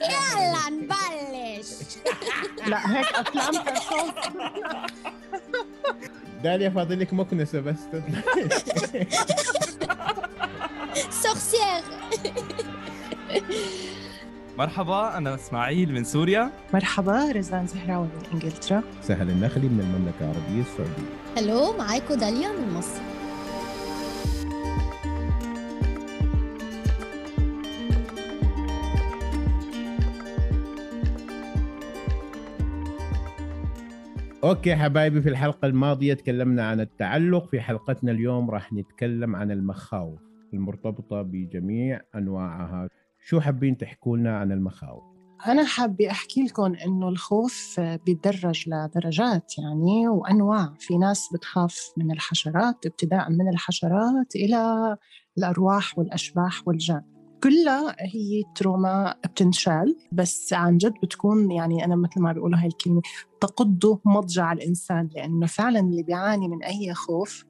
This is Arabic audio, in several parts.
يلا نبلش لا هيك افلام داليا فاضل لك مكنسة بس. تطلع سورسيير مرحبا أنا إسماعيل من سوريا. مرحبا رزان زهراوي من إنجلترا. سهل النخلي من المملكة العربية السعودية. هلو معاكم داليا من مصر. Okay حبايبي في الحلقة الماضية تكلمنا عن التعلق في حلقتنا اليوم راح نتكلم عن المخاوف المرتبطة بجميع أنواعها. شو حابين تحكوا لنا عن المخاوف؟ أنا حابة أحكي لكم إنه الخوف بيتدرج لدرجات يعني وأنواع. في ناس بتخاف من الحشرات ابتداء من الحشرات إلى الأرواح والأشباح والجان. كلها هي trauma بتنشال بس عن جد بتكون يعني أنا مثل ما بيقولوا هاي الكلمة تقض مضجع الإنسان لأنه فعلا اللي بيعاني من أي خوف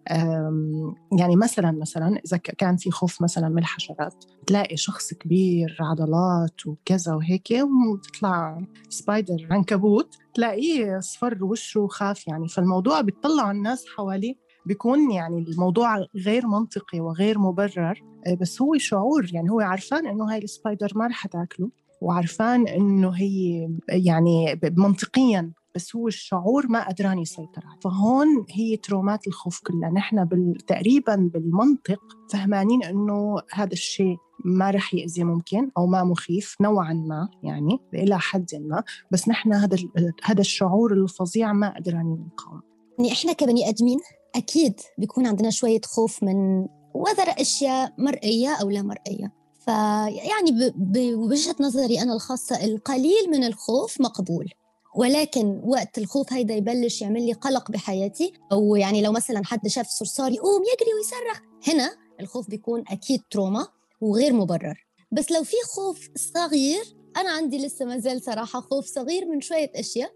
يعني مثلا مثلا إذا كان في خوف مثلا من الحشرات تلاقي شخص كبير عضلات وكذا وهيك وتطلع spider عنكبوت تلاقيه صفر وشه وخاف يعني. فالموضوع بيطلع الناس حواليه بيكون يعني الموضوع غير منطقي وغير مبرر. بس هو شعور يعني هو عرفان إنه هاي ال spider ما رح تاكله وعرفان إنه هي يعني منطقيا بس هو الشعور ما قدران يسيطر عليه فهون هي ترومات الخوف كلها. نحن بال... تقريبا بالمنطق فهمانين إنه هذا الشيء ما رح يأذي ممكن أو ما مخيف نوعا ما يعني إلى حد ما. بس نحن هذا هذا الشعور الفظيع ما قدرانين نقاوم يعني إحنا كبني آدمين أكيد بيكون عندنا شوية خوف من وذر أشياء مرئية أو لا مرئية. فيعني بوجهة نظري أنا الخاصة القليل من الخوف مقبول. ولكن وقت الخوف هيدا يبلش يعمل لي قلق بحياتي أو يعني لو مثلا حد شاف صرصار يقوم يجري ويصرخ هنا الخوف بيكون أكيد تروما وغير مبرر. بس لو في خوف صغير أنا عندي لسه ما زال صراحة خوف صغير من شوية أشياء.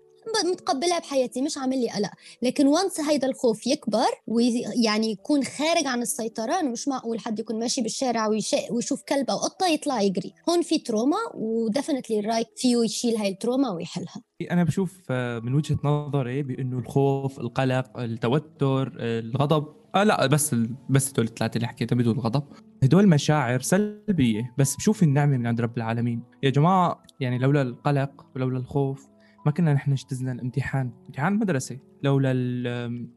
متقبلها بحياتي مش عامل لي قلق. لكن وانس هيدا الخوف يكبر ويعني يكون خارج عن السيطرة إنه مش معقول حد يكون ماشي بالشارع ويشوف كلب أو قطه يطلع يجري. هون في trauma و definitely الرايت فيه يشيل هاي ال trauma ويحلها. أنا بشوف آه، من وجهة نظري بإنه الخوف القلق التوتر الغضب آه لا بس بس هدول الثلاثة اللي حكيتها بدون الغضب هدول مشاعر سلبية بس بشوف النعمة من عند رب العالمين. يا جماعة يعني لولا القلق ولولا الخوف ما كنا نحن اجتزنا الامتحان. امتحان المدرسة لولا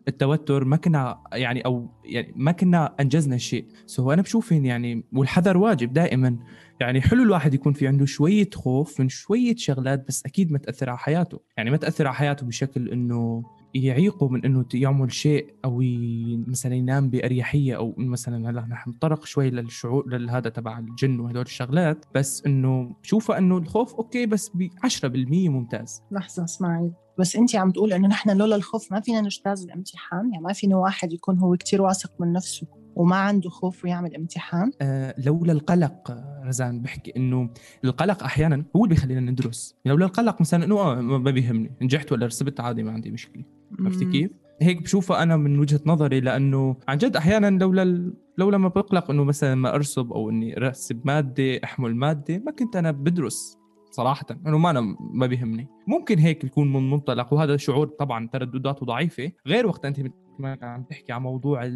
التوتر ما كنا يعني أو يعني ما كنا أنجزنا الشيء so أنا بشوف يعني والحذر واجب دائما. يعني حلو الواحد يكون في عنده شوية خوف من شوية شغلات بس أكيد ما تأثر على حياته. يعني ما تأثر على حياته بشكل إنه يعيقه من إنه يعمل شيء أو مثلا ينام بأريحية أو مثلا هلا نحن نتطرق شوي للشعور لهذا تبع الجن وهدول الشغلات بس إنه بشوفها إنه الخوف أوكي بس ب 10% ممتاز. لحظة اسمعي. بس انت عم تقول إنه نحن لولا الخوف ما فينا نجتاز الامتحان يعني ما فينا واحد يكون هو كتير واثق من نفسه وما عنده خوف ويعمل امتحان؟ آه لولا القلق رزان بحكي إنه القلق أحيانا هو اللي بيخلينا ندرس. لولا القلق مثلا إنه آه ما بيهمني نجحت ولا رسبت عادي ما عندي مشكلة. عرفتي كيف؟ هيك بشوفها أنا من وجهة نظري لأنه عن جد أحيانا لولا. لولا ما بقلق إنه مثلا ما أرسب أو إني ارسب مادة أحمل مادة ما كنت أنا بدرس صراحة إنه ما أنا ما بيهمني ممكن هيك يكون من منطلق وهذا شعور طبعا تردداته ضعيفة غير وقت أنت عم تحكي عن موضوع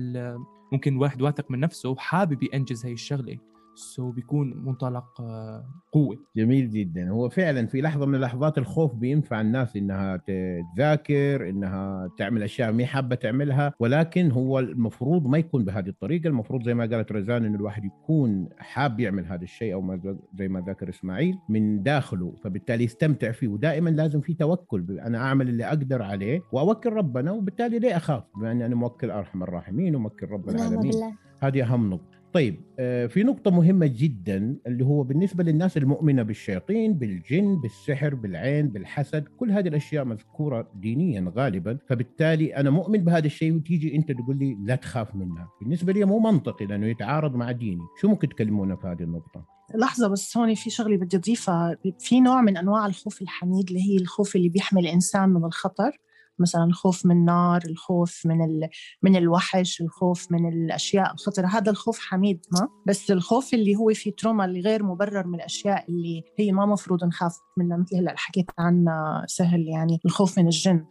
ممكن واحد واثق من نفسه وحابب ينجز هاي الشغلة سو بيكون منطلق آه، قوه جميل جدا. هو فعلا في لحظة من لحظات الخوف بينفع الناس إنها تذاكر إنها تعمل أشياء ما حابة تعملها ولكن هو المفروض ما يكون بهذه الطريقة. المفروض زي ما قالت رزان انه الواحد يكون حاب يعمل هذا الشيء أو ما زي ما ذكر إسماعيل من داخله. فبالتالي يستمتع فيه. ودائما لازم في توكل. أنا أعمل اللي أقدر عليه وأوكل ربنا وبالتالي ليه أخاف؟ بما اني أنا موكل أرحم الراحمين وموكل رب نعم العالمين. هذه أهم نقطة. طيب آه، في نقطة مهمة جدا اللي هو بالنسبة للناس المؤمنة بالشياطين بالجن بالسحر بالعين بالحسد كل هذه الأشياء مذكورة دينيا غالبا. فبالتالي أنا مؤمن بهذا الشيء وتيجي أنت تقول لي لا تخاف منها. بالنسبة لي مو منطقي لأنه يتعارض مع ديني. شو ممكن تكلمونا في هذه النقطة؟ لحظة بس هون في شغلة بدي أضيفها. في نوع من أنواع الخوف الحميد اللي هي الخوف اللي بيحمي الإنسان من الخطر. مثلا الخوف من النار الخوف من ال... من الوحش الخوف من الأشياء. الخطره هذا الخوف حميد ما؟ بس الخوف اللي هو في تروما اللي غير مبرر من الأشياء اللي هي ما مفروض نخاف منها مثل هلأ حكيت عنها سهل يعني الخوف من الجن.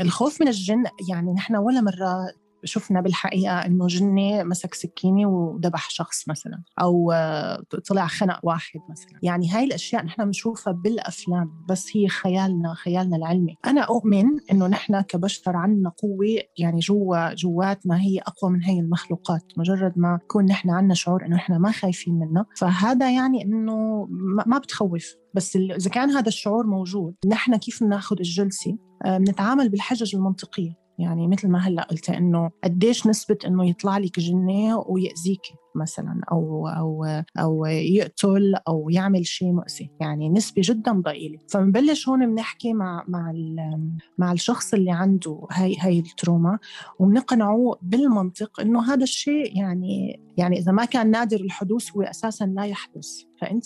الخوف من الجن يعني نحن ولا مرة شفنا بالحقيقة إنه جني مسك سكينة وذبح شخص مثلا آه، طلع خنق واحد مثلا. يعني هاي الأشياء نحن بنشوفها بالأفلام بس هي خيالنا خيالنا العلمي. أنا أؤمن إنه نحن كبشر عندنا قوة يعني جوا جواتنا هي أقوى من هي المخلوقات. مجرد ما يكون نحن عندنا شعور إنه نحن ما خايفين منها فهذا يعني إنه ما بتخوف. بس إذا كان هذا الشعور موجود نحن كيف بناخذ الجلسة؟ آه، بنتعامل بالحجج المنطقية. يعني مثل ما هلأ قلت إنه قديش نسبة إنه يطلع لك جنيه ويأذيك مثلا أو أو أو يقتل أو يعمل شيء مؤذي. يعني نسبة جدا ضئيلة. فبنبلش هون بنحكي مع مع مع الشخص اللي عنده هاي هاي ال trauma وبنقنعه بالمنطق إنه هذا الشيء يعني يعني إذا ما كان نادر الحدوث هو أساسا لا يحدث. فانت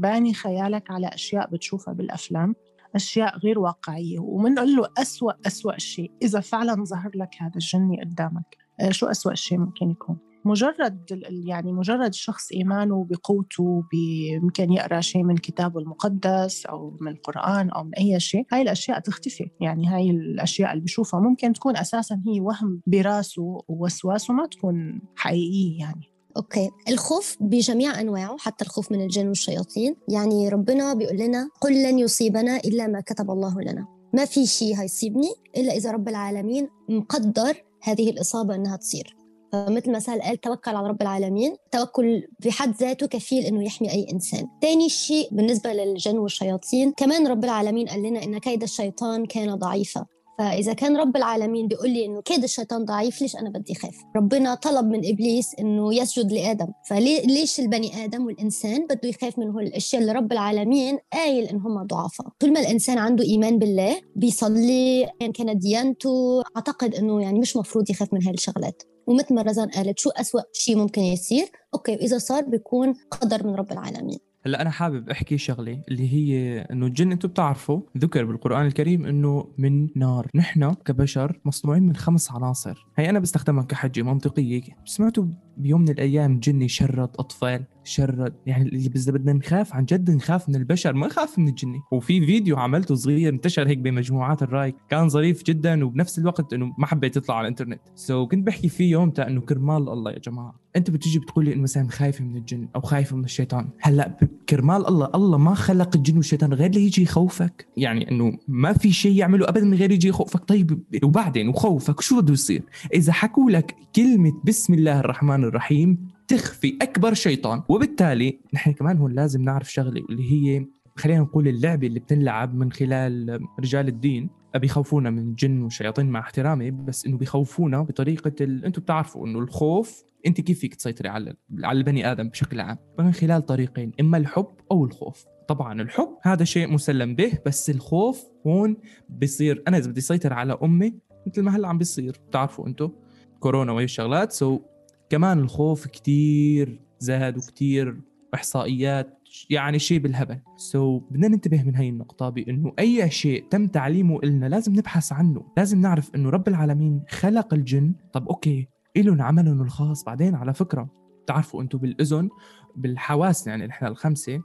باني خيالك على أشياء بتشوفها بالأفلام. أشياء غير واقعية ومنقول له أسوأ أسوأ شيء. إذا فعلا ظهر لك هذا الجني قدامك آه، شو أسوأ شيء ممكن يكون؟ مجرد يعني مجرد الشخص إيمانه بقوته بيمكن يقرأ شيء من كتابه المقدس أو من القرآن أو من أي شيء هاي الأشياء تختفي. يعني هاي الأشياء اللي بشوفها ممكن تكون أساسا هي وهم براسه ووسواس وما تكون حقيقية يعني. Okay. الخوف بجميع أنواعه حتى الخوف من الجن والشياطين. يعني ربنا بيقول لنا قل لن يصيبنا إلا ما كتب الله لنا. ما في شيء هيصيبني إلا إذا رب العالمين مقدر هذه الإصابة إنها تصير. فمثل ما سهل قال توكل على رب العالمين. توكل في حد ذاته كفيل إنه يحمي أي إنسان. ثاني شيء بالنسبة للجن والشياطين كمان رب العالمين قال لنا إن كيد الشيطان كان ضعيفا. فإذا كان رب العالمين بيقول لي إنه كيد الشيطان ضعيف ليش أنا بدي خاف ربنا طلب من إبليس إنه يسجد لآدم. فليش البني آدم والإنسان بده يخاف من هول الأشياء اللي رب العالمين قايل ان هم ضعفاء طول ما الإنسان عنده إيمان بالله بيصلي ان يعني كانت ديانته. أعتقد إنه يعني مش مفروض يخاف من هاي الشغلات. ومثل ما رزان قالت شو أسوأ شيء ممكن يصير؟ okay وإذا صار بيكون قدر من رب العالمين. هلأ أنا حابب أحكي شغلة اللي هي إنه الجن أنتم بتعرفوا ذكر بالقرآن الكريم إنه من نار. نحن كبشر مصنوعين من خمس عناصر. هي أنا بستخدمها كحجة منطقية. سمعتوا بيوم من الأيام جن يشرد أطفال شرد يعني اللي اذا بدنا نخاف عن جد نخاف من البشر ما نخاف من الجني وفي فيديو عملته صغير انتشر هيك بمجموعات الراي كان ظريف جدا وبنفس الوقت إنه ما حبيت يطلع على الإنترنت. so كنت بحكي فيه يومتها إنه كرمال الله يا جماعة. أنت بتيجي بتقول لي إنه مثلا خايفة من الجن أو خايفة من الشيطان. هلأ كرمال الله الله ما خلق الجن والشيطان غير ليجي يخوفك. يعني إنه ما في شيء يعمله ابدا غير يجي يخوفك. طيب وبعدين وخوفك شو بده يصير؟ إذا حكوا لك كلمة بسم الله الرحمن الرحيم تخفي أكبر شيطان. وبالتالي نحن كمان هون لازم نعرف شغلة اللي هي خلينا نقول اللعبة اللي بتنلعب من خلال رجال الدين. بيخوفونا من الجن والشياطين مع احترامي بس إنه بيخوفونا بطريقة ال... أنتم بتعرفوا إنه الخوف أنت كيف فيك تسيطري على على البني آدم بشكل عام؟ من خلال طريقين إما الحب أو الخوف. طبعا الحب هذا شيء مسلم به بس الخوف هون بيصير. أنا إذا بدي أسيطر على أمة مثل ما هلأ عم بيصير. بتعرفوا أنتم كورونا وهي الشغلات so كمان الخوف كتير زاد وكتير إحصائيات يعني شيء بالهبل. so so, بدنا ننتبه من هاي النقطة بأنه أي شيء تم تعليمه إلنا لازم نبحث عنه. لازم نعرف أنه رب العالمين خلق الجن. طب okay إلهم عملهم الخاص. بعدين على فكرة تعرفوا أنتم بالأذن بالحواس يعني نحن الخمسة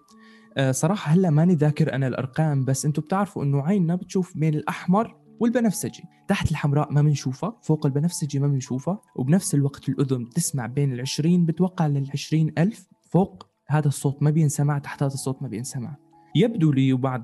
آه صراحة هلأ ماني ذاكر أنا الأرقام بس أنتم بتعرفوا أنه عيننا بتشوف بين الأحمر والبنفسجي. تحت الحمراء ما بنشوفها فوق البنفسجي ما بنشوفها وبنفس الوقت الأذن بتسمع بين العشرين بتوقع للعشرين ألف فوق هذا الصوت ما بينسمع تحت هذا الصوت ما بينسمع. يبدو لي وبعد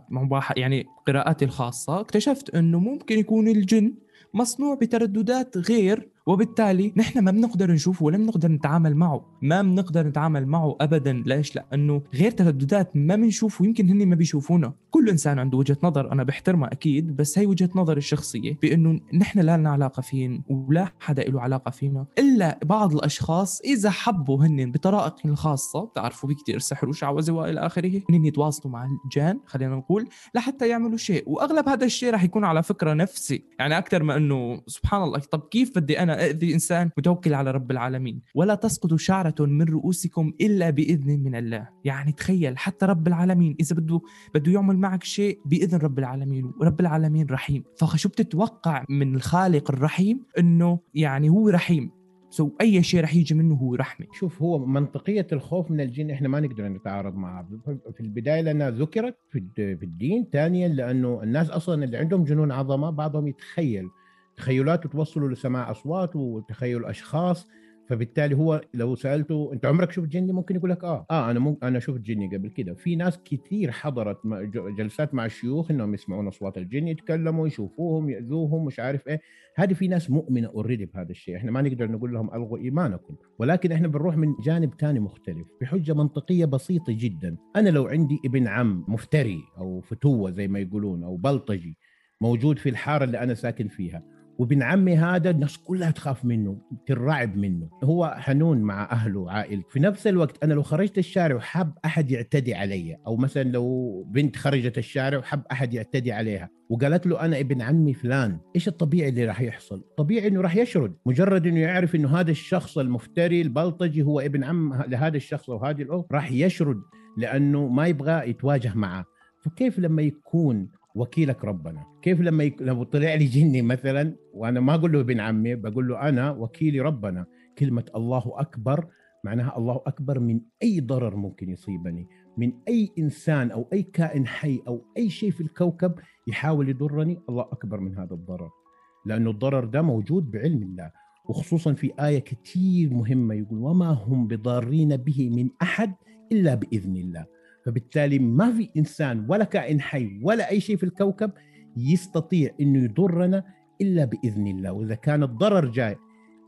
يعني قراءاتي الخاصة اكتشفت أنه ممكن يكون الجن مصنوع بترددات غير وبالتالي نحن ما بنقدر نشوفه ولا بنقدر نتعامل معه. ما بنقدر نتعامل معه ابدا. ليش؟ لأنه غير ترددات ما بنشوفه يمكن هن ما بيشوفونا. كل إنسان عنده وجهة نظر أنا بحترمها أكيد بس هي وجهة نظري الشخصية بأنه نحن لا لنا علاقة فين ولا حدا له علاقة فينا. إلا بعض الأشخاص إذا حبوا هن بطرائقهم الخاصة بتعرفوا بكثير سحر وشعوذه والى آخره. هن يتواصلوا مع الجان خلينا نقول لحتى يعملوا شيء. وأغلب هذا الشيء راح يكون على فكرة نفسي. يعني أكثر بما إنه سبحان الله طب كيف بدي أنا اذي انسان متوكل على رب العالمين. ولا تسقط شعرة من رؤوسكم إلا بإذن من الله. يعني تخيل حتى رب العالمين إذا بده بده يعمل معك شيء بإذن رب العالمين. ورب العالمين رحيم. فشو بتتوقع من الخالق الرحيم؟ إنه يعني هو رحيم. سو أي شيء رح يجي منه هو رحمة. شوف هو منطقية الخوف من الجن إحنا ما نقدر نتعارض معها. في البداية لأنها ذكرت في الدين ثانيا لأنه الناس أصلا اللي عندهم جنون عظمة بعضهم يتخيل تخيلات توصلوا لسماع أصوات وتخيل أشخاص فبالتالي هو لو سألته أنت عمرك شفت جني؟ ممكن يقول لك آه. آه أنا ممكن أنا شفت جني قبل كده. في ناس كثير حضرت جلسات مع الشيوخ إنهم يسمعون أصوات الجن يتكلموا يشوفوهم يأذوهم مش عارف إيه. هذه في ناس مؤمنة اوريدي بهذا الشيء. إحنا ما نقدر نقول لهم ألغوا إيمانكم. ولكن إحنا بنروح من جانب ثاني مختلف بحجة منطقية بسيطة جدا. أنا لو عندي ابن عم مفتري أو فتوة زي ما يقولون أو بلطجي موجود في الحارة اللي أنا ساكن فيها وابن عمي هذا الناس كلها تخاف منه ترعب منه. هو حنون مع أهله وعائلته في نفس الوقت أنا لو خرجت الشارع وحاب أحد يعتدي علي أو مثلا لو بنت خرجت الشارع وحب أحد يعتدي عليها وقالت له أنا ابن عمي فلان إيش الطبيعي اللي راح يحصل؟ طبيعي إنه راح يشرد. مجرد إنه يعرف إنه هذا الشخص المفتري البلطجي هو ابن عم لهذا الشخص أو هذه الاخت راح يشرد لأنه ما يبغى يتواجه معه. فكيف لما يكون وكيلك ربنا. كيف لما يك... لو طلع لي جني مثلا وأنا ما أقول له ابن عمي بقول له أنا وكيلي ربنا. كلمة الله أكبر معناها الله أكبر من أي ضرر ممكن يصيبني. من أي إنسان أو أي كائن حي أو أي شيء في الكوكب يحاول يضرني الله أكبر من هذا الضرر. لأنه الضرر ده موجود بعلم الله. وخصوصا في آية كثير مهمة يقول وما هم بضارين به من أحد إلا بإذن الله. فبالتالي ما في إنسان ولا كائن حي ولا أي شيء في الكوكب يستطيع إنه يضرنا إلا بإذن الله. وإذا كان الضرر جاي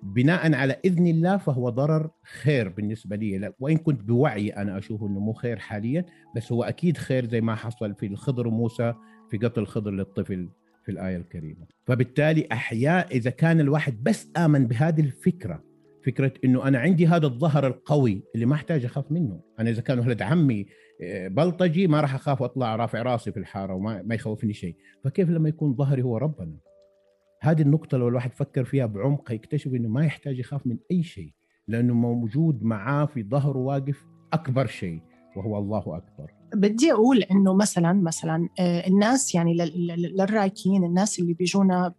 بناء على إذن الله فهو ضرر خير بالنسبة لي. وإن كنت بوعي أنا أشوف إنه مو خير حاليا بس هو أكيد خير زي ما حصل في الخضر وموسى في قتل الخضر للطفل في الآية الكريمة. فبالتالي أحياء إذا كان الواحد بس آمن بهذه الفكرة فكرة إنه أنا عندي هذا الظهر القوي اللي ما أحتاج أخاف منه. أنا إذا كان ولد عمي بلطجي ما راح أخاف واطلع رافع راسي في الحارة وما ما يخوفني شيء. فكيف لما يكون ظهري هو ربنا؟ هذه النقطة لو الواحد فكر فيها بعمق يكتشف إنه ما يحتاج يخاف من أي شيء لأنه موجود معاه في ظهره واقف أكبر شيء وهو الله أكبر. بدي أقول إنه مثلا مثلا آه، الناس يعني للرايكين الناس اللي بيجونا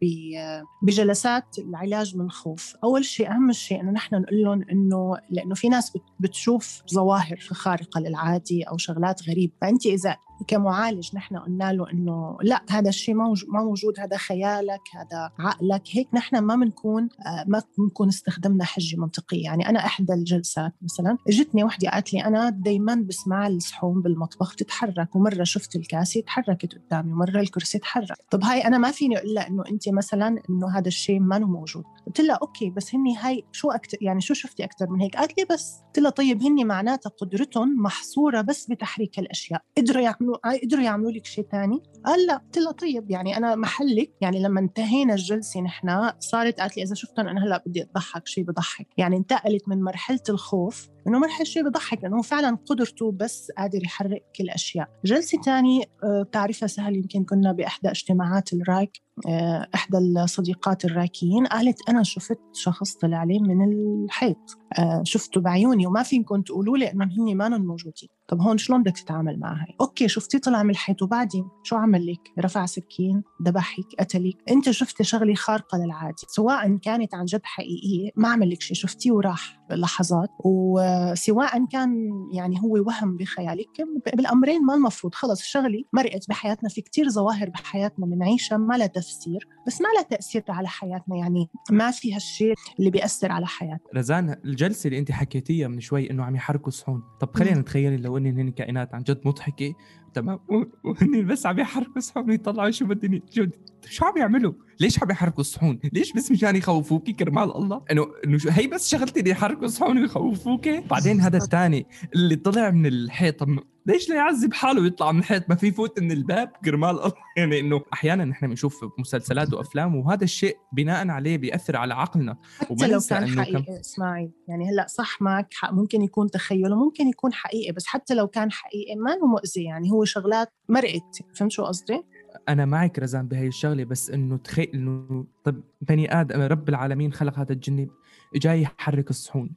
بجلسات العلاج من الخوف أول شيء أهم شيء إنه نحن نقول لهم إنه لأنه في ناس بتشوف ظواهر خارقة للعادي أو شغلات غريبة. فأنت إذا كمعالج نحن قلنا له إنه لا هذا الشيء ما موجود هذا خيالك هذا عقلك. هيك نحن ما بنكون آه، ما بنكون استخدمنا حجة منطقية. يعني أنا إحدى الجلسات مثلا إجتني وحدة قالت لي أنا دائما بسمع الصحون بالمطبخ. تتحرك ومرة شفت الكاسه تحركت قدامي ومرة الكرسي تحرك. طب هاي أنا ما فيني أقول لها إنه انت مثلا إنه هذا الشيء ما موجود. قلت لها okay بس هني هاي شو أكتر يعني شو شفتي أكثر من هيك؟ قالت لي بس. قلت لها طيب هني معناتها قدرتهم محصورة بس بتحريك الأشياء. قدروا يعملوا قدروا يعملوا لك شيء ثاني قال لا. قلت لها طيب يعني أنا محلك يعني لما انتهينا الجلسة نحن صارت قالت لي إذا شفتهم أنا هلأ بدي أضحك شيء بضحك. يعني انتقلت من مرحلة الخوف إنه مرحله شيء بضحك لأنه فعلا قدرته بس قادر يحرك كل الاشياء جلسة ثانية آه، بتعرفها سهل يمكن كنا بإحدى اجتماعات الرايك آه، إحدى الصديقات الراكيين قالت أنا شفت شخص طلع لي من الحيط. شفته بعيوني وما فيكم تقولوا لي إنهم هن ما موجودين. طب هون شلون بدك تتعامل معها okay شفتي طلع من الحيط وبعدين شو عمل لك؟ رفع سكين ذبحك قتلك. أنت شفتي شغلة خارقة للعادي سواء كانت عن جد حقيقية ما عمل لك شيء شفتيه وراح لحظات وسواء كان يعني هو وهم بخيالك بالأمرين ما المفروض. خلص الشغله مرقت بحياتنا. في كتير ظواهر بحياتنا بنعيشها ما لها تفسير بس ما لها تأثير على حياتنا. يعني ما في هالشيء اللي بيأثر على حياتنا. رزان الجلسة اللي انت حكيتيها من شوي إنه عم يحركوا صحون طب خلينا نتخيل لو انهن هن كائنات عن جد مضحكة تمام. وهن بس عم يحركوا صحون ويطلعوا شو بدهم شو شو عم يعملوا؟ ليش عم يحركوا الصحون؟ ليش بس مشان يخوفوكي كرمال الله؟ انه إنه هي بس شغلتي اللي يحركوا الصحون ويخوفوكي؟ بعدين هذا الثاني اللي طلع من الحيط. ليش لا يعذب حاله ويطلع من الحيط؟ ما في يفوت من الباب. كرمال الله. يعني إنه أحيانا نحن بنشوف مسلسلات وأفلام وهذا الشيء بناء عليه بيأثر على عقلنا. حتى لو كان حقيقي كم... إسماعيل. يعني هلأ صح معك حق ممكن يكون تخيل وممكن يكون حقيقي بس حتى لو كان حقيقي ما هو مؤذي يعني. هو شغلات مرقت. فهمت شو قصدي؟ أنا معك رزان بهي الشغلة بس إنه تخيل إنه طب بني آدم رب العالمين خلق هذا الجن جاي يحرك الصحون.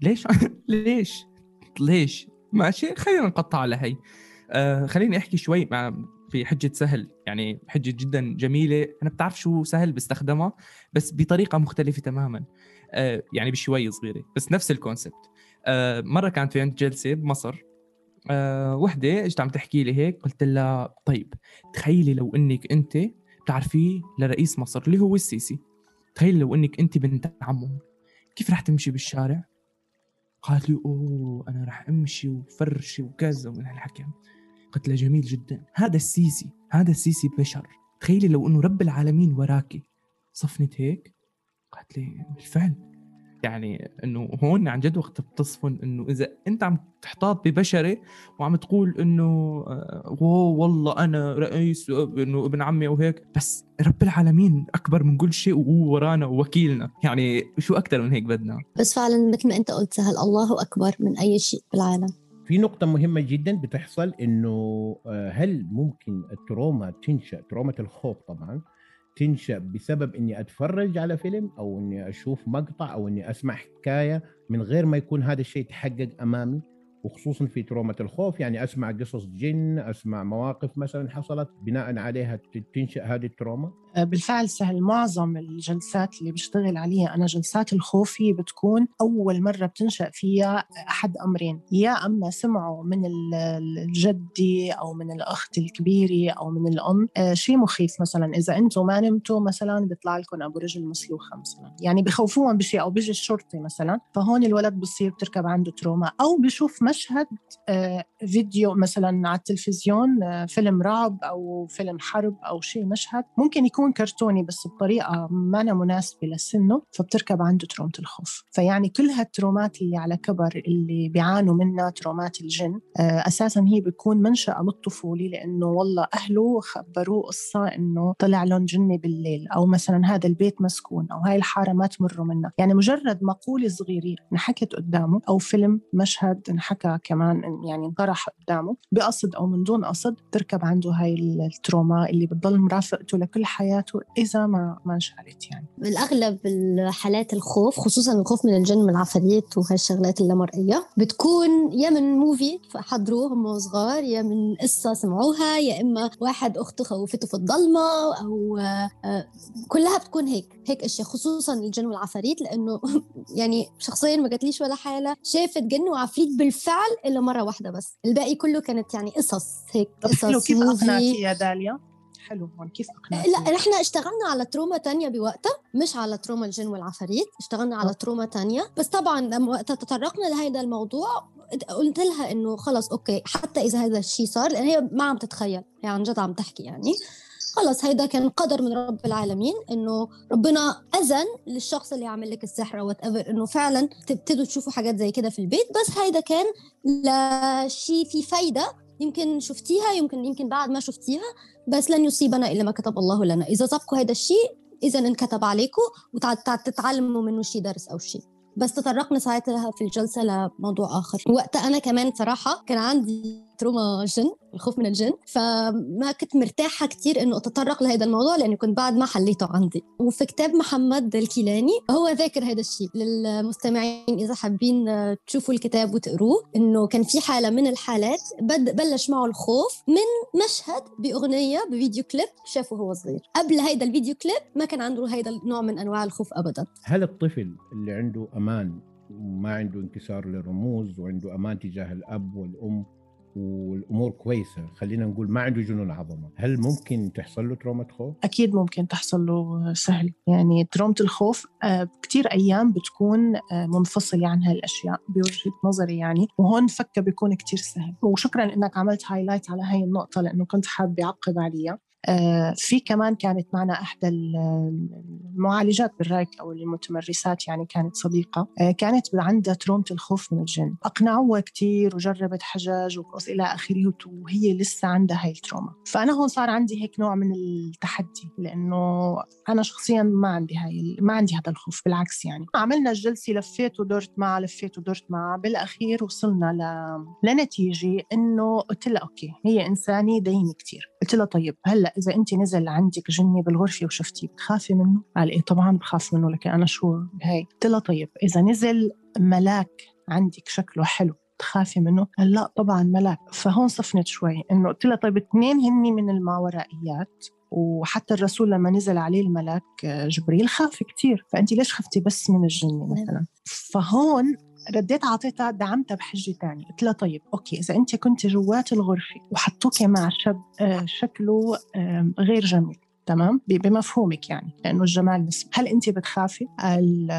ليش؟ ليش؟ ليش؟ ماشي خلينا نقطع على هي آه خليني أحكي شوي مع في حجة سهل. يعني حجة جدا جميلة. أنا بتعرف شو سهل بستخدمها؟ بس بطريقة مختلفة تماما. آه يعني بشوي صغيرة بس نفس الكونسبت. آه مرة كانت في عند جلسة بمصر. آه وحدة اجت عم تحكي لي هيك؟ قلت لها طيب تخيلي لو إنك أنت بتعرفيه لرئيس مصر اللي هو السيسي. تخيلي لو إنك أنت بنت عمه. كيف رح تمشي بالشارع؟ قالت لي أوه أنا رح أمشي وفرشي وكذا ومن هالحكي. قلت لها جميل جدا. هذا السيسي هذا السيسي بشر. تخيلي لو إنه رب العالمين وراكي. صفنت هيك؟ قالت لي بالفعل. يعني إنه هون عن جد وقت بتصفن إنه إذا أنت عم تحتاط ببشري وعم تقول إنه آه، والله أنا رئيس انه ابن عمي وهيك بس رب العالمين أكبر من كل شيء وهو ورانا ووكيلنا. يعني شو أكثر من هيك بدنا؟ بس فعلا مثل ما أنت قلت سهل. الله أكبر من أي شيء بالعالم. في نقطة مهمة جدا بتحصل إنه آه، هل ممكن ال trauma تنشأ trauma الخوف طبعا تنشأ بسبب إني أتفرج على فيلم أو إني أشوف مقطع أو إني أسمع حكاية من غير ما يكون هذا الشيء تحقق أمامي وخصوصا في trauma الخوف. يعني أسمع قصص جن أسمع مواقف مثلا حصلت بناء عليها تنشأ هذه ال trauma. بالفعل سهل. معظم الجلسات اللي بشتغل عليها أنا جلسات الخوف بتكون أول مرة بتنشأ فيها أحد أمرين. يا أما سمعوا من الجدي أو من الأخت الكبيرة أو من الأم آه، شيء مخيف مثلا. إذا أنتم ما نمتوا مثلا بيطلع لكم أبو رجل مسلوخة مثلا. يعني بخوفوهم بشيء أو بيجي الشرطي مثلا فهون الولد بصير بتركب عنده trauma. أو بشوف مشهد آه، فيديو مثلا على التلفزيون فيلم رعب أو فيلم حرب أو شيء مشهد. ممكن يكون بيكون كرتوني بس بطريقة ما ما مناسبة لسنه فبتركب عنده ترومة الخوف. فيعني كل هالترومات اللي على كبر اللي بيعانوا منها ترومات الجن آه، أساسا هي بيكون منشأ بالطفولة لأنه والله أهله خبروه قصة إنه طلع لهم جني بالليل أو مثلا هذا البيت مسكون أو هاي الحارة ما تمروا منها. يعني مجرد مقولة صغيرة انحكت قدامه أو فيلم مشهد انحكى كمان يعني انطرح قدامه بقصد أو من دون قصد تركب عنده هاي ال trauma اللي بتضل مرافقته لكل حياته. حياته إذا ما ما انشالت يعني بالأغلب الحالات الخوف خصوصا الخوف من الجن من العفاريت وهالشغلات اللامرئية بتكون يا من movie حضروه هم صغار يا من قصة سمعوها يا إما واحد أخته خوفته في الضلمة أو آه، كلها بتكون هيك هيك أشياء خصوصا الجن والعفاريت لأنه يعني شخصيا ما قالتليش ولا حالة شافت جن وعفريت بالفعل إلا مرة واحدة بس الباقي كله كانت يعني قصص هيك قصص كيف أقنعتي يا داليا؟ حلو هون كيف اقنعتي؟ لا إحنا اشتغلنا على trauma تانية بوقتها مش على trauma الجن والعفاريت اشتغلنا على trauma تانية. بس طبعا لما وقتها تطرقنا لهذا الموضوع قلت لها إنه خلص okay حتى إذا هذا الشيء صار لأن هي ما عم تتخيل هي عن جد عم تحكي يعني. خلص هيدا كان قدر من رب العالمين إنه ربنا أذن للشخص اللي عامل لك السحر whatever إنه فعلا تبتدوا تشوفوا حاجات زي كده في البيت. بس هيدا كان لشيء في فايدة يمكن شفتيها يمكن يمكن بعد ما شفتيها بس لن يصيبنا إلا ما كتب الله لنا. إذا سبقوا هذا الشيء إذا انكتب عليكم وتتعلموا منه شيء درس أو شيء. بس تطرقنا ساعتها في الجلسة لموضوع آخر. وقتها أنا كمان صراحة كان عندي trauma جن الخوف من الجن. فما كنت مرتاحة كتير إنه أتطرق لهذا الموضوع لأنه كنت بعد ما حليته عندي. وفي كتاب محمد الكيلاني هو ذاكر هذا الشيء للمستمعين إذا حابين تشوفوا الكتاب وتقروه إنه كان في حالة من الحالات بلش معه الخوف من مشهد بأغنية ب video clip شافه هو صغير. قبل هيدا ال video clip ما كان عنده هيدا النوع من أنواع الخوف أبدا. هل الطفل اللي عنده أمان وما عنده انكسار للرموز وعنده أمان تجاه الأب والأم والأمور كويسة. خلينا نقول ما عنده جنون عظمة. هل ممكن تحصل له trauma خوف أكيد ممكن تحصل له سهل. يعني trauma الخوف آه، كثير أيام بتكون آه، منفصلة عن هالأشياء بوجهة نظري يعني. وهون فكه بيكون كثير سهل. وشكرا إنك عملت highlight على هاي النقطة لأنه كنت حابة أعقب عليها. آه، في كمان كانت معنا إحدى المعالجات بالريكي أو المتمرسات يعني كانت صديقة. آه، كانت عندها trauma الخوف من الجن. أقنعوها كثير وجربت حجج وقص إلى آخره وهي لسه عندها هاي ال trauma. فأنا هون صار عندي هيك نوع من التحدي لأنه أنا شخصيا ما عندي هاي ما عندي هذا الخوف بالعكس يعني. عملنا الجلسة لفيت ودرت معها لفيت ودرت معها. بالأخير وصلنا ل... لنتيجة إنه قلت لها okay هي إنسانة دينة كثير قلت لها طيب هلأ إذا انت نزل عندك جني بالغرفة وشفتيه بتخافي منه؟ قال إيه طبعا بخاف منه لكن أنا شو هي قلت لها طيب إذا نزل ملاك عندك شكله حلو تخافي منه؟ قال لا طبعا ملاك. فهون صفنت شوي إنه قلت لها طيب اثنين هني من الماورائيات وحتى الرسول لما نزل عليه الملاك جبريل خاف كثير فانت ليش خفتي بس من الجن مثلا؟ فهون رديت عطيتها دعمتها بحجة تانية. قلت لها طيب أوكي إذا أنت كنت جوات الغرفة وحطوك مع شاب آه، شكله غير جميل تمام؟ بمفهومك يعني لأنه الجمال نسبي هل أنت بتخافي؟ قال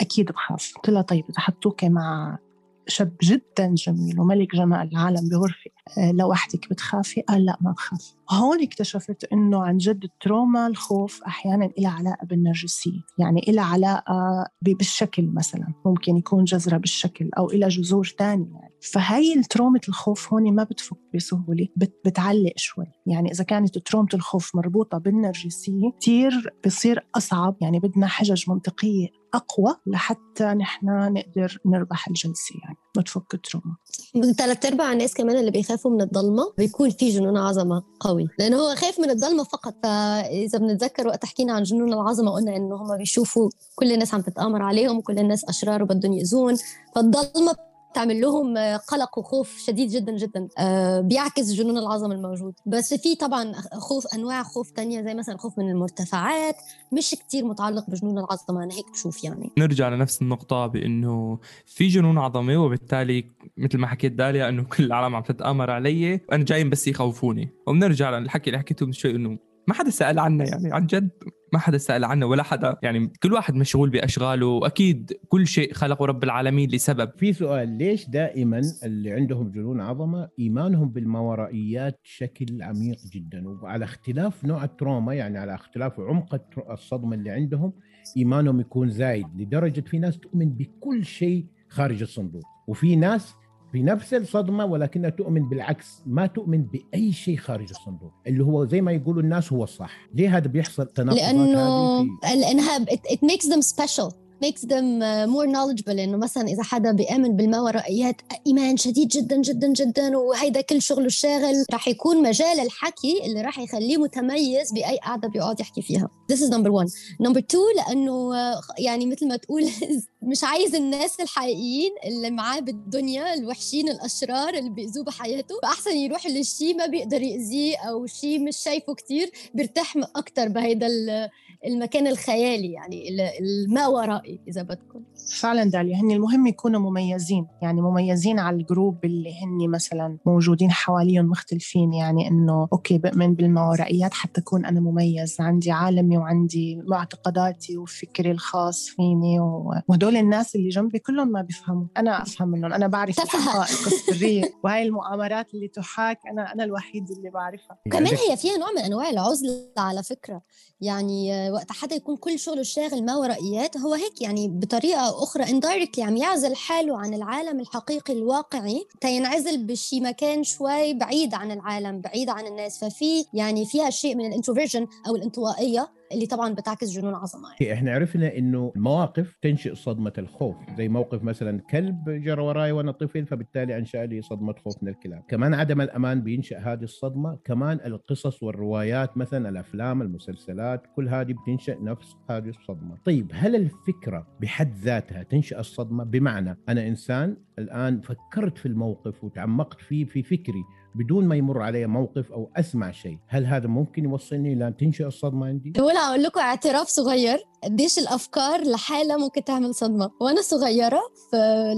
أكيد بخاف. قلت لها طيب إذا حطوك مع شاب جدا جميل وملك جمال العالم بغرفة. آه، لوحدك بتخافي؟ قال لا ما بخاف. هون اكتشفت إنه عن جد التروما الخوف أحيانا لها علاقة بالنرجسية. يعني لها علاقة بالشكل مثلا. ممكن يكون جذرة بالشكل أو لها جذور ثانية يعني. فهي الترومة الخوف هون ما بتفك بسهولة بت بتعلق شوي. يعني إذا كانت ترومة الخوف مربوطة بالنرجسية كثير بصير أصعب. يعني بدنا حجج منطقية. أقوى لحتى نحن نقدر نربح الجلسة يعني وتفك التروما ثلاث أرباع الناس كمان اللي بيخافوا من الضلمة بيكون في جنون عظمة قوي لأنه هو خايف من الضلمة فقط. فإذا بنتذكر وقت حكينا عن جنون العظمة قلنا إنه هم بيشوفوا كل الناس عم تتآمر عليهم وكل الناس أشرار وبدهم يأذون. فالضلمة تعمل لهم قلق وخوف شديد جدا جدا. آه، بيعكس جنون العظمه الموجود. بس في طبعا خوف أنواع خوف تانية زي مثلا خوف من المرتفعات مش كتير متعلق بجنون العظمه أنا هيك بشوف يعني. نرجع لنفس النقطة بإنه في جنون عظمه وبالتالي مثل ما حكيت داليا إنه كل العالم عم تتآمر علي وأنا جايين بس يخوفوني. وبنرجع للحكي اللي حكيته من شوي إنه ما حدا سأل عنا يعني عن جد ما حدا سأل عنا ولا حدا. يعني كل واحد مشغول بأشغاله. وأكيد كل شيء خلقه رب العالمين لسبب. في سؤال ليش دائما اللي عندهم جنون عظمة إيمانهم بالماورائيات بشكل عميق جدا؟ وعلى اختلاف نوع التروما يعني على اختلاف عمق الصدمة اللي عندهم إيمانهم يكون زايد لدرجة في ناس تؤمن بكل شيء خارج الصندوق. وفي ناس بنفس الصدمة ولكنها تؤمن بالعكس ما تؤمن بأي شيء خارج الصندوق. اللي هو زي ما يقولوا الناس هو الصح. ليه هذا بيحصل تناقضات لأنه لأنها it, it makes them special. Makes them uh, more knowledgeable. إنه مثلا إذا حدا بيآمن بالماورائيات إيمان شديد جدا جدا جدا وهيدا كل شغله الشاغل. رح يكون مجال الحكي اللي رح يخليه متميز بأي قعده بيقعد يحكي فيها. This is number one. Number two لأنه يعني مثل ما تقول مش عايز الناس الحقيقيين اللي معاه بالدنيا الوحشين الأشرار اللي بيأذوه بحياته. فأحسن يروح للشيء ما بيقدر يأذيه أو شيء مش شايفه كتير بيرتاح أكثر بهيدا المكان الخيالي يعني إذا بدكم. فعلا داليا هن المهم يكونوا مميزين يعني مميزين على الجروب اللي هن مثلا موجودين حواليهم مختلفين يعني إنه okay بؤمن بالماورائيات حتى أكون أنا مميز عندي عالمي وعندي معتقداتي وفكري الخاص فيني وهدول الناس اللي جنبي كلهم ما بيفهموا. أنا أفهم منهم أنا بعرف الحقائق السريه وهي المؤامرات اللي تحاك أنا أنا الوحيد اللي بعرفها. كمان هي فيها نوع من أنواع العزلة على فكرة. يعني وقت حدا يكون كل شغله الشاغل ما ورائيات هو هيك يعني بطريقة أخرى indirectly عم يعزل حاله عن العالم الحقيقي الواقعي تينعزل بشي مكان شوي بعيد عن العالم بعيد عن الناس. ففي يعني فيها شيء من الإنتروفيرجن أو الانطوائية. اللي طبعا بتعكس جنون عظمة يعني. إحنا عرفنا إنه المواقف تنشئ صدمة الخوف زي موقف مثلا كلب جرى وراي وأنا طفل فبالتالي أنشأ لي صدمة خوف من الكلاب. كمان عدم الأمان بينشأ هذه الصدمة. كمان القصص والروايات مثلا الأفلام المسلسلات كل هذه بتنشأ نفس هذه الصدمة. طيب هل الفكرة بحد ذاتها تنشأ الصدمة؟ بمعنى أنا إنسان الآن فكرت في الموقف وتعمقت فيه في فكري بدون ما يمر علي موقف أو أسمع شيء. هل هذا ممكن يوصلني إلى تنشئ الصدمة عندي؟ ولا أقول لكم اعتراف صغير. قديش الأفكار لحالها ممكن تعمل صدمة. وأنا صغيرة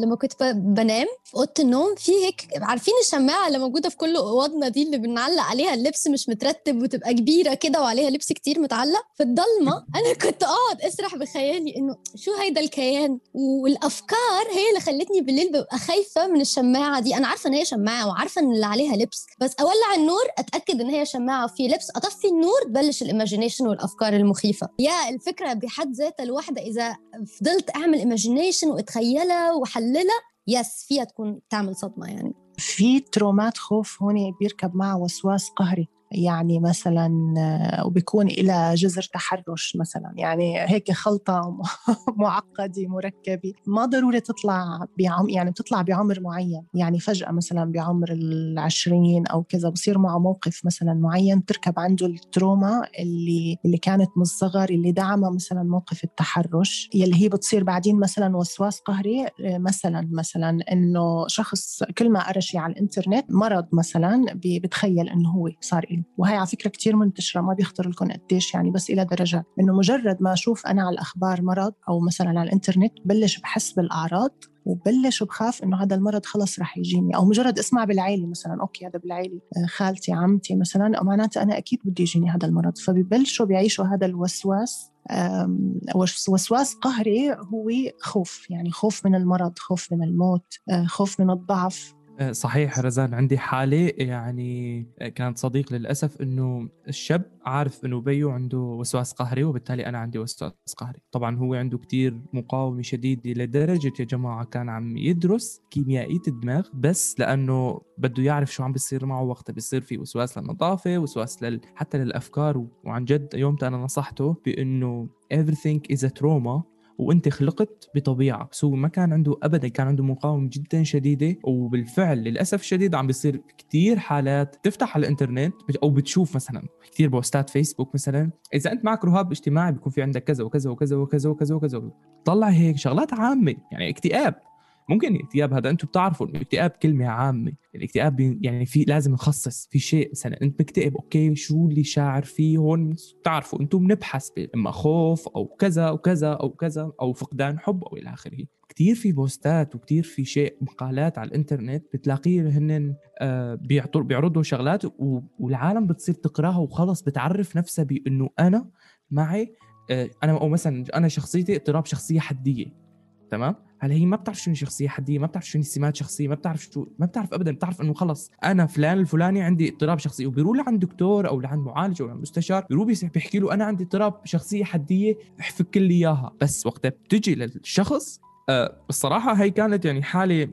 لما كنت بنام في أوضة النوم في هيك عارفين الشماعة اللي موجودة في كل أوضنا دي اللي بنعلق عليها اللبس مش مترتب وتبقى كبيرة كده وعليها لبس كتير متعلق؟ في الضلمة أنا كنت أقعد أسرح بخيالي إنه شو هيدا الكيان؟ والأفكار هي اللي خلتني بالليل ببقى خايفة من الشماعة دي. أنا عارفة إن هي شماعة وعارفة إن اللي عليها لبس بس أولع النور أتأكد إن هي شماعة. وفي لبس أطفي النور تبلش ال imagination والأفكار المخيفة. فالفكرة بحد ذاتها الواحدة إذا فضلت أعمل imagination واتخيلها وحللها يس فيها تكون تعمل صدمة يعني. في trauma ات خوف هون بيركب معها وسواس قهري. يعني مثلا آه، وبيكون إلى جذر تحرش مثلا. يعني هيك خلطة معقدة مركبة. ما ضروري تطلع بعم يعني بتطلع بعمر معين. يعني فجأة مثلا بعمر العشرين أو كذا بصير معه موقف مثلا معين تركب عنده ال trauma اللي اللي كانت من الصغر اللي دعمها مثلا موقف التحرش. يلي هي بتصير بعدين مثلا وسواس قهري آه، مثلا مثلا إنه شخص كل ما قرا شيء على الإنترنت مرض مثلا بتخيل إنه هو صار له وهي على فكرة كثير منتشرة ما بيخطر لكم قديش يعني بس إلى درجات إنه مجرد ما أشوف أنا على الأخبار مرض أو مثلا على الإنترنت بلش بحس بالأعراض وبلش بخاف إنه هذا المرض خلص رح يجيني. أو مجرد اسمع بالعيلة مثلا okay هذا بالعيلة آه، خالتي عمتي مثلا أو معناته أنا أكيد بدي يجيني هذا المرض. فببلشوا بيعيشوا هذا الوسواس وسواس قهري هو خوف يعني خوف من المرض خوف من الموت آه، خوف من الضعف. صحيح رزان عندي حالة يعني آه، كانت صديق للأسف إنه الشاب عارف إنه أبوه عنده وسواس قهري وبالتالي أنا عندي وسواس قهري. طبعا هو عنده كتير مقاومة شديدة لدرجة يا جماعة كان عم يدرس كيميائية الدماغ بس لأنه بده يعرف شو عم بيصير معه وقتها بيصير في وسواس للنظافة وسواس لل... حتى للأفكار وعن جد يومتها أنا نصحته بإنه everything is a trauma وانت خلقت بطبيعة. بس هو ما كان عنده ابدا كان عنده مقاومة جدا شديدة. وبالفعل للأسف الشديد عم بيصير كثير حالات تفتح على الإنترنت أو بتشوف مثلا كثير بوستات فيسبوك مثلا. إذا أنت معك رهاب اجتماعي بيكون في عندك كذا وكذا وكذا وكذا وكذا وكذا. طلع هيك شغلات عامة يعني اكتئاب. ممكن الاكتئاب هذا أنتم بتعرفوا الاكتئاب كلمة عامة. الاكتئاب يعني في لازم نخصص في شيء مثلا. انت مكتئب أوكي شو اللي شاعر فيه هون؟ بتعرفوا أنتم بنبحث إما خوف أو كذا أو كذا أو كذا أو فقدان حب أو إلى آخره. كثير في بوستات وكثير في شيء مقالات على الإنترنت بتلاقيه هن آه بيعرضوا شغلات والعالم بتصير تقرأها وخلص بتعرف نفسها بإنه أنا معي آه أنا أو مثلا أنا شخصيتي اضطراب شخصية حدية. تمام؟ هلا هي ما بتعرف شنو شخصية حدية ما بتعرف شنو سمات شخصية ما بتعرف شو ما بتعرف ابدا بتعرف إنه خلص أنا فلان الفلاني عندي اضطراب شخصيه وبيروح لعند دكتور أو لعند معالج أو لعند مستشار بيروح بيحكي له أنا عندي اضطراب شخصية حدية احفك لي إياها. بس وقتها بتجي للشخص أه الصراحة هي كانت يعني حالة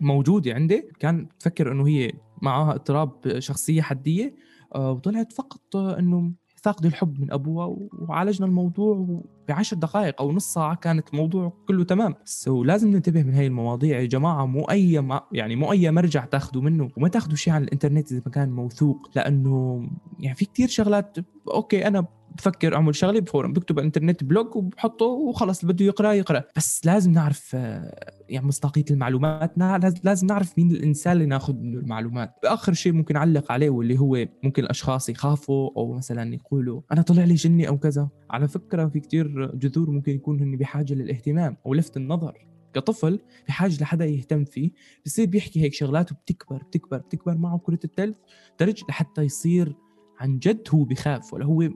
موجودة عندي كان تفكر إنه هي معها اضطراب شخصية حدية أه وطلعت فقط إنه فاقد الحب من ابوها وعالجنا الموضوع بعشر دقائق أو نص ساعة. كانت الموضوع كله تمام. so لازم ننتبه من هاي المواضيع يا جماعة. مو اي ما يعني مو اي مرجع تاخذوا منه. وما تاخذوا شيء عن الإنترنت إذا ما كان موثوق. لأنه يعني في كتير شغلات. okay أنا بفكر أعمل شغله ب form بكتب الإنترنت blog وبحطه وخلص اللي بده يقرأ يقرأ. بس لازم نعرف آه، يعني مصداقيه المعلومات لازم نعرف مين الإنسان اللي ناخذ منه المعلومات. آخر شيء ممكن أعلق عليه واللي هو ممكن الأشخاص يخافوا أو مثلا يقولوا أنا طلع لي جني أو كذا. على فكرة في كتير جذور ممكن يكون هن بحاجة للاهتمام أو لفت النظر. كطفل بحاجه لحدا يهتم فيه بصير بيحكي هيك شغلات وبتكبر بتكبر بتكبر معه كرة التلف درج لحتى يصير عن جد هو بخاف ولا هو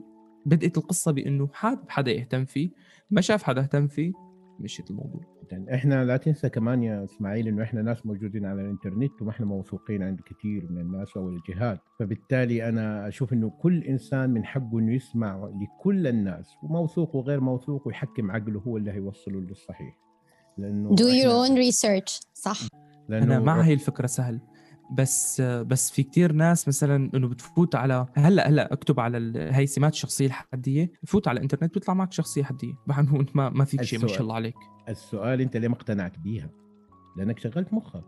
بدأت القصة بأنه حاب حدا يهتم فيه. ما شاف حدا اهتم فيه مشيت الموضوع. يعني إحنا لا تنسى كمان يا إسماعيل إنه إحنا ناس موجودين على الإنترنت وما إحنا موثوقين عند كثير من الناس أو الجهات. فبالتالي أنا أشوف إنه كل إنسان من حقه إنه يسمع لكل الناس وموثوق وغير موثوق ويحكم عقله هو اللي هيوصله للصحيح. لأنه do your own research صح؟ أنا مع هي الفكرة سهل. بس بس في كتير ناس مثلا إنه بتفوت على هلأ هلأ اكتب على هي سمات الشخصيه الحدية بفوت على الإنترنت بيطلع معك شخصية حدية. بحن انت ما, ما فيك شيء ما شاء الله عليك. السؤال أنت ليه ما اقتنعت بيها؟ لأنك شغلت مخك.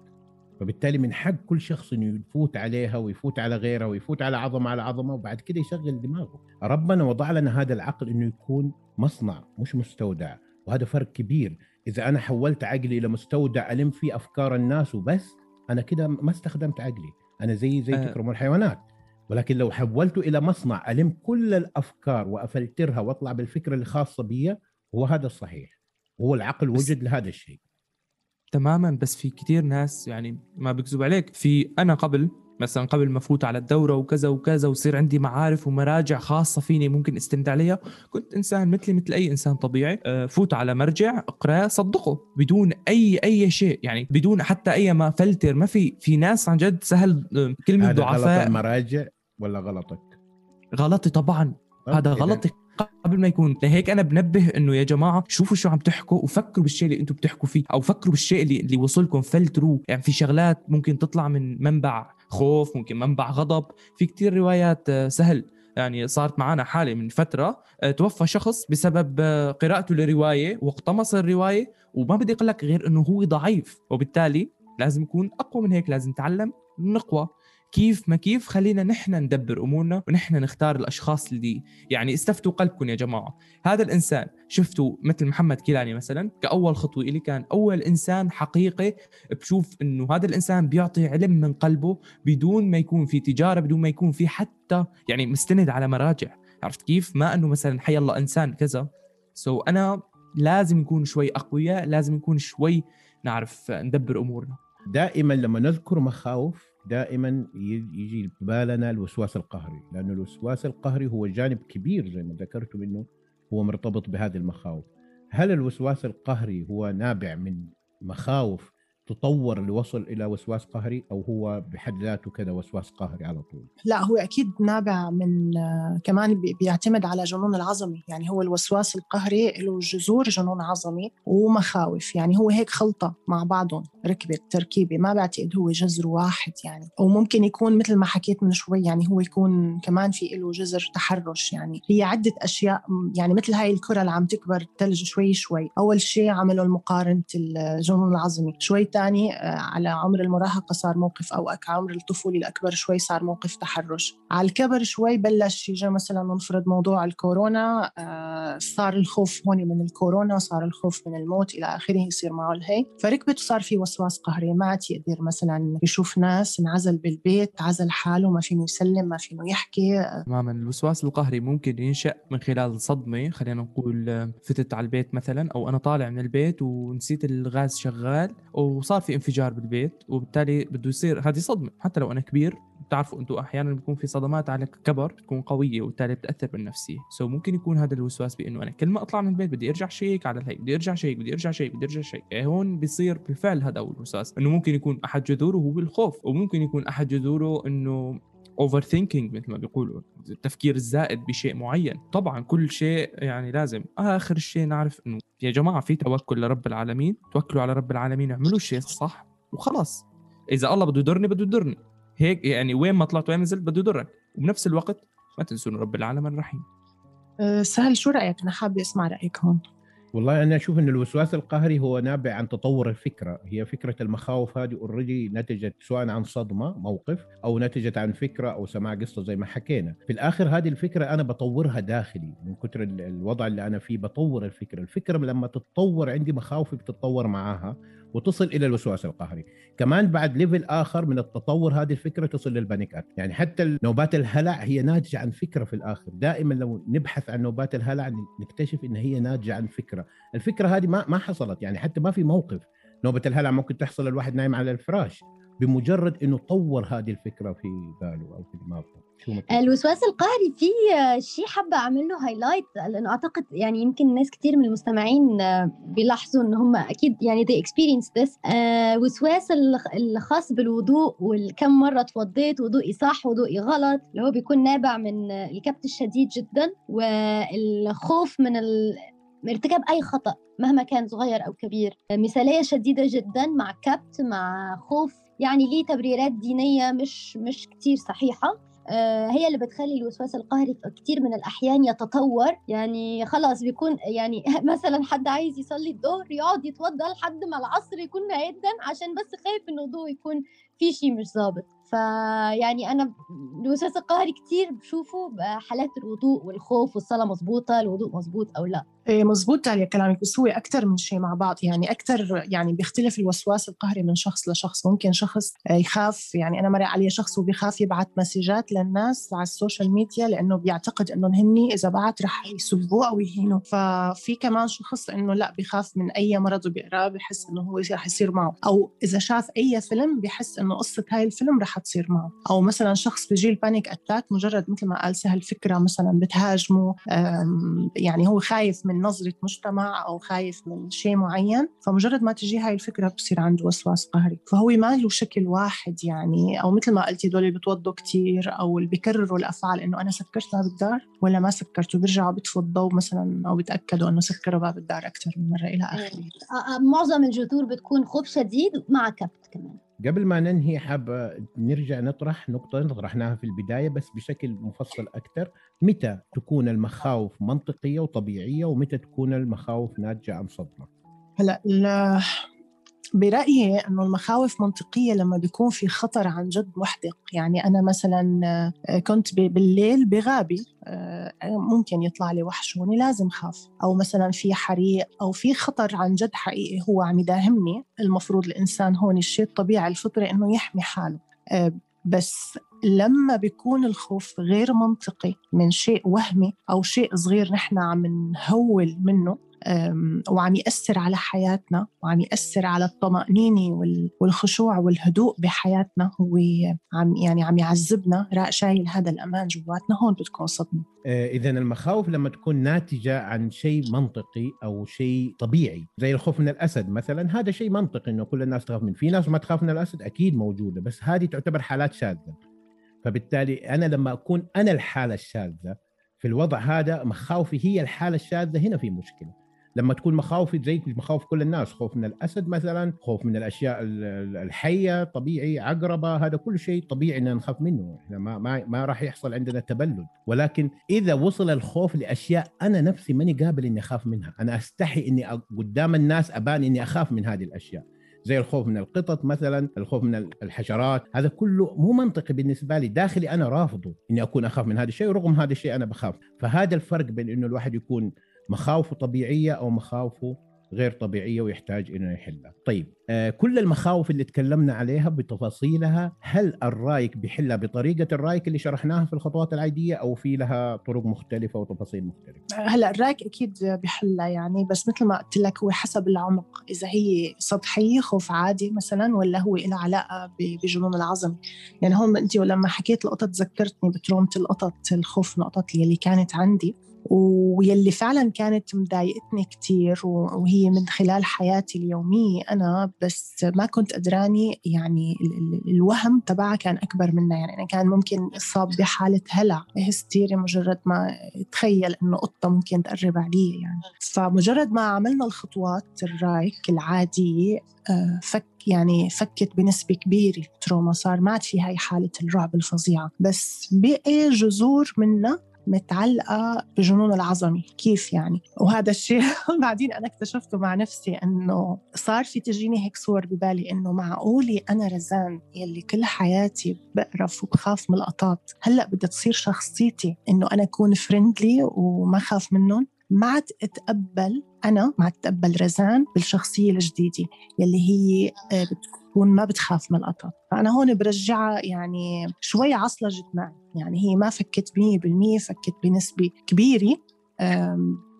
فبالتالي من حق كل شخص إنه يفوت عليها ويفوت على غيرها ويفوت على عظمة على عظمة وبعد كده يشغل دماغه. ربنا وضع لنا هذا العقل إنه يكون مصنع مش مستودع. وهذا فرق كبير. إذا أنا حولت عقلي إلى مستودع ألم فيه أفكار الناس وبس أنا كده ما استخدمت عقلي. أنا زي زي تكرم الحيوانات. ولكن لو حولته إلى مصنع ألم كل الأفكار وأفلترها وأطلع بالفكرة الخاصة بي هو هذا الصحيح. هو العقل وجد لهذا الشيء. تماما بس في كثير ناس يعني ما بكذب عليك. في أنا قبل مثلا قبل ما أفوت على الدورة وكذا وكذا ويصير عندي معارف ومراجع خاصة فيني ممكن استند عليها كنت إنسان مثلي مثل أي إنسان طبيعي. آه، فوت على مرجع اقراه صدقه بدون أي أي شيء. يعني بدون حتى أي ما فلتر. ما في في ناس عن جد سهل آه، كلمة ضعفاء غلط المراجع ولا غلطك؟ غلطي طبعا. هذا غلطي. قبل ما يكون. لهيك أنا بنبه إنه يا جماعة شوفوا شو عم تحكوا وفكروا بالشيء اللي أنتم بتحكوا فيه أو فكروا بالشيء اللي اللي وصلكم فلتروا يعني في شغلات ممكن تطلع من منبع خوف ممكن منبع غضب. في كتير روايات آه، سهل. يعني صارت معنا حالة من فترة. آه، توفى شخص بسبب آه، قراءته لرواية واقتمص الرواية وما بدي أقول لك غير أنه هو ضعيف. وبالتالي لازم يكون أقوى من هيك لازم نتعلم نقوى. كيف ما كيف خلينا نحن ندبر أمورنا ونحن نختار الأشخاص اللي يعني استفتوا قلبكم يا جماعة. هذا الإنسان شفتوا مثل محمد كيلاني مثلا؟ كأول خطوة لي كان أول إنسان حقيقي بشوف إنه هذا الإنسان بيعطي علم من قلبه بدون ما يكون في تجارة بدون ما يكون في حتى يعني مستند على مراجع. عرفت كيف؟ ما إنه مثلا حي الله إنسان كذا. سو so أنا لازم نكون شوي أقوياء لازم نكون شوي نعرف ندبر أمورنا. دائما لما نذكر مخاوف دائما يجي ببالنا الوسواس القهري لأن الوسواس القهري هو جانب كبير زي ما ذكرتم أنه هو مرتبط بهذه المخاوف. هل الوسواس القهري هو نابع من مخاوف تطور لوصل إلى وسواس قهري أو هو بحد ذاته كذا وسواس قهري على طول؟ لا هو أكيد نابع من كمان بيعتمد على جنون العظمي، يعني هو الوسواس القهري له جذور جنون عظمي ومخاوف، يعني هو هيك خلطة مع بعضهم ركبت تركيبة ما بعتقد هو جذر واحد يعني، وممكن يكون مثل ما حكيت من شوي يعني هو يكون كمان في له جذر تحرش يعني، هي عدة أشياء يعني مثل هاي الكرة اللي عم تكبر الثلج شوي شوي، أول شيء عملوا المقارنة الجنون العظمي، شوي الثاني آه، على عمر المراهقة صار موقف أو عمر الطفولة الأكبر شوي صار موقف تحرش. على الكبر شوي بلش يجي مثلا نفرض موضوع الكورونا آه، صار الخوف هون من الكورونا صار الخوف من الموت إلى آخره يصير معه الهي. فركبت وصار في وسواس قهري ما عاد يقدر مثلا يشوف ناس انعزل بالبيت عزل حاله ما فينه يسلم ما فينه يحكي. تماما. الوسواس القهري ممكن ينشأ من خلال صدمة خلينا نقول آه، فتت على البيت مثلا أو أنا طالع من البيت ونسيت الغاز شغال وصار صار في انفجار بالبيت وبالتالي بده يصير هذه صدمة. حتى لو أنا كبير بتعرفوا أنتم أحيانا بيكون في صدمات على كبر بتكون قوية وبالتالي بتأثر بالنفسية. so ممكن يكون هذا الوسواس بأنه أنا كل ما أطلع من البيت بدي أرجع check على الهي بدي أرجع check بدي أرجع check بدي أرجع check. إيه هون بيصير بالفعل هذا هو الوسواس إنه ممكن يكون أحد جذوره هو الخوف وممكن يكون أحد جذوره إنه overthinking مثل ما بيقولوا التفكير الزائد بشيء معين. طبعا كل شيء يعني لازم. آخر شيء نعرف إنه يا جماعة في توكل لرب العالمين توكلوا على رب العالمين اعملوا الشيء الصح وخلاص. إذا الله بده يضرني بده يضرني. هيك يعني وين ما طلعت وين نزلت بده يضرك. وبنفس الوقت ما تنسون رب العالمين الرحيم. أه، سهل شو رأيك؟ أنا حابة أسمع رأيك هون. والله أنا أشوف إن الوسواس القهري هو نابع عن تطور الفكرة، هي فكرة المخاوف هذه already نتجت سواء عن صدمة موقف أو نتجت عن فكرة أو سماع قصة زي ما حكينا، في الآخر هذه الفكرة أنا بطورها داخلي من كثر الوضع اللي أنا فيه بطور الفكرة، الفكرة لما تتطور عندي مخاوفي بتتطور معاها. وتصل إلى الوسواس القهري. كمان بعد level آخر من التطور هذه الفكرة تصل لل panic يعني حتى نوبات الهلع هي ناتجة عن فكرة في الآخر. دائما لو نبحث عن نوبات الهلع نكتشف إن هي ناتجة عن فكرة. الفكرة هذه ما ما حصلت. يعني حتى ما في موقف. نوبة الهلع ممكن تحصل الواحد نايم على الفراش. بمجرد إنه طور هذه الفكرة في باله أو في دماغه. الوسواس القهري في شيء حابة أعمل له highlight لأنه أعتقد يعني يمكن ناس كثير من المستمعين بيلاحظوا إن هم أكيد يعني they experience this. آه وسواس الخاص بالوضوء والكم مرة توضيت وضوئي صح وضوئي غلط اللي هو بيكون نابع من الكبت الشديد جدا والخوف من ال... ارتكاب أي خطأ مهما كان صغير أو كبير. مثالية شديدة جدا مع كبت مع خوف. يعني ليه تبريرات دينية مش مش كثير صحيحة. آه، هي اللي بتخلي الوسواس القهري في كثير من الأحيان يتطور. يعني خلاص بيكون يعني مثلا حد عايز يصلي الظهر يقعد يتوضى لحد ما العصر يكون هيدا عشان بس خايف إنه الضوء يكون في شيء مش ظابط. فيعني أنا الوسواس القهري كتير بشوفه بحالات الوضوء والخوف والصلاة مظبوطة الوضوء مظبوط أو لا. إيه مظبوط تاليا كلامك بس هو أكثر من شيء مع بعض. يعني أكثر يعني بيختلف الوسواس القهري من شخص لشخص. ممكن شخص يخاف يعني أنا مرق علي شخص وبيخاف يبعث مسجات للناس على ال social media لأنه بيعتقد إنه هني إذا بعت رح يسبوه أو يهينوه ففي كمان شخص إنه لأ بيخاف من أي مرض وبيقراه بحس إنه هو رح يصير معه. أو إذا شاف أي فيلم بحس إنه قصة هاي الفيلم رح تصير معه. أو مثلا شخص بيجي ال panic attack مجرد مثل ما قال سهل فكره مثلا بتهاجمه يعني هو خايف من نظرة مجتمع أو خايف من شيء معين فمجرد ما تجي هاي الفكرة بصير عنده وسواس قهري. فهو ما له شكل واحد يعني أو مثل ما قلتي دول اللي بتوضوا كثير أو اللي بيكرروا الأفعال إنه أنا سكرت باب الدار ولا ما سكرته بيرجعوا بيطفوا الضوء مثلا أو بيتاكدوا إنه سكروا باب الدار أكثر من مرة إلى اخره معظم الجذور بتكون خوف شديد مع كبت كمان. قبل ما ننهي حابة نرجع نطرح نقطة طرحناها في البداية بس بشكل مفصل أكثر. متى تكون المخاوف منطقية وطبيعية ومتى تكون المخاوف ناتجة عن صدمة؟ هلأ برأيي أنه المخاوف منطقية لما بيكون في خطر عن جد محدق. يعني أنا مثلا آه، كنت بالليل بغابي آه، ممكن يطلع لي وحشوني لازم خاف أو مثلا في حريق أو في خطر عن جد حقيقي هو عم يداهمني. المفروض الإنسان هون الشيء الطبيعي الفطري أنه يحمي حاله. آه، بس لما بيكون الخوف غير منطقي من شيء وهمي أو شيء صغير نحن عم نهول منه وعم يأثر على حياتنا وعم يأثر على الطمأنينة والخشوع والهدوء بحياتنا. هو عم يعني عم يعذبنا شايل هذا الأمان جواتنا. هون بتكون صدمة. آه، إذا المخاوف لما تكون ناتجة عن شيء منطقي أو شيء طبيعي زي الخوف من الأسد مثلا هذا شيء منطقي إنه كل الناس تخاف منه. في ناس ما تخاف من الأسد أكيد موجودة بس هذه تعتبر حالات شاذة. فبالتالي أنا لما أكون أنا الحالة الشاذة في الوضع هذا مخاوفي هي الحالة الشاذة هنا في مشكلة. لما تكون مخاوفي زي مخاوف كل الناس خوف من الأسد مثلا خوف من الأشياء الحية طبيعي عقربة هذا كل شيء طبيعي ان نخاف منه. إحنا ما ما, ما راح يحصل عندنا تبلد. ولكن إذا وصل الخوف لأشياء أنا نفسي ماني قابل إني أخاف منها. أنا أستحي إني قدام الناس أبان إني أخاف من هذه الأشياء. زي الخوف من القطط مثلا الخوف من الحشرات. هذا كله مو منطقي بالنسبة لي. داخلي أنا رافضه إني أكون أخاف من هذا الشيء ورغم هذا الشيء أنا بخاف. فهذا الفرق بين إنه الواحد يكون مخاوفه طبيعية أو مخاوفه غير طبيعية ويحتاج إنه يحلها. طيب آه كل المخاوف اللي تكلمنا عليها بتفاصيلها هل الرايك بيحلها بطريقة الرايك اللي شرحناها في الخطوات العادية أو في لها طرق مختلفة وتفاصيل مختلفة؟ هلا الرايك أكيد بيحلها يعني بس مثل ما قلت لك هو حسب العمق إذا هي سطحية خوف عادي مثلا ولا هو له علاقة بجنون العظم يعني هون أنت لما حكيت القطط ذكرتني بترومه القطط الخوف من القطط اللي كانت عندي ويلي فعلا كانت مضايقتني كثير وهي من خلال حياتي اليومية أنا بس ما كنت قدراني يعني الوهم تبعها كان أكبر منها. يعني أنا كان ممكن أصاب بحالة هلع هستيري مجرد ما تخيل إنه قطة ممكن تقرب علي. يعني فمجرد ما عملنا الخطوات الرايك العادية آه، فك يعني فكت بنسبة كبيرة ال trauma صار ما عاد في هاي حالة الرعب الفظيعة. بس بقي جذور منها متعلقة بجنون العظمي كيف يعني؟ وهذا الشيء بعدين أنا اكتشفته مع نفسي أنه صار في تجيني هيك صور ببالي أنه معقولي أنا رزان يلي كل حياتي بقرف وبخاف من القطاط هلأ بدها تصير شخصيتي أنه أنا أكون friendly وما خاف منهم. ما عاد أتقبل أنا ما عاد أتقبل رزان بالشخصية الجديدة يلي هي آه، بتكون ما بتخاف من القطط فأنا هون برجعها يعني شوي عصلجت معي يعني هي ما فكت 100% فكت بنسبة كبيرة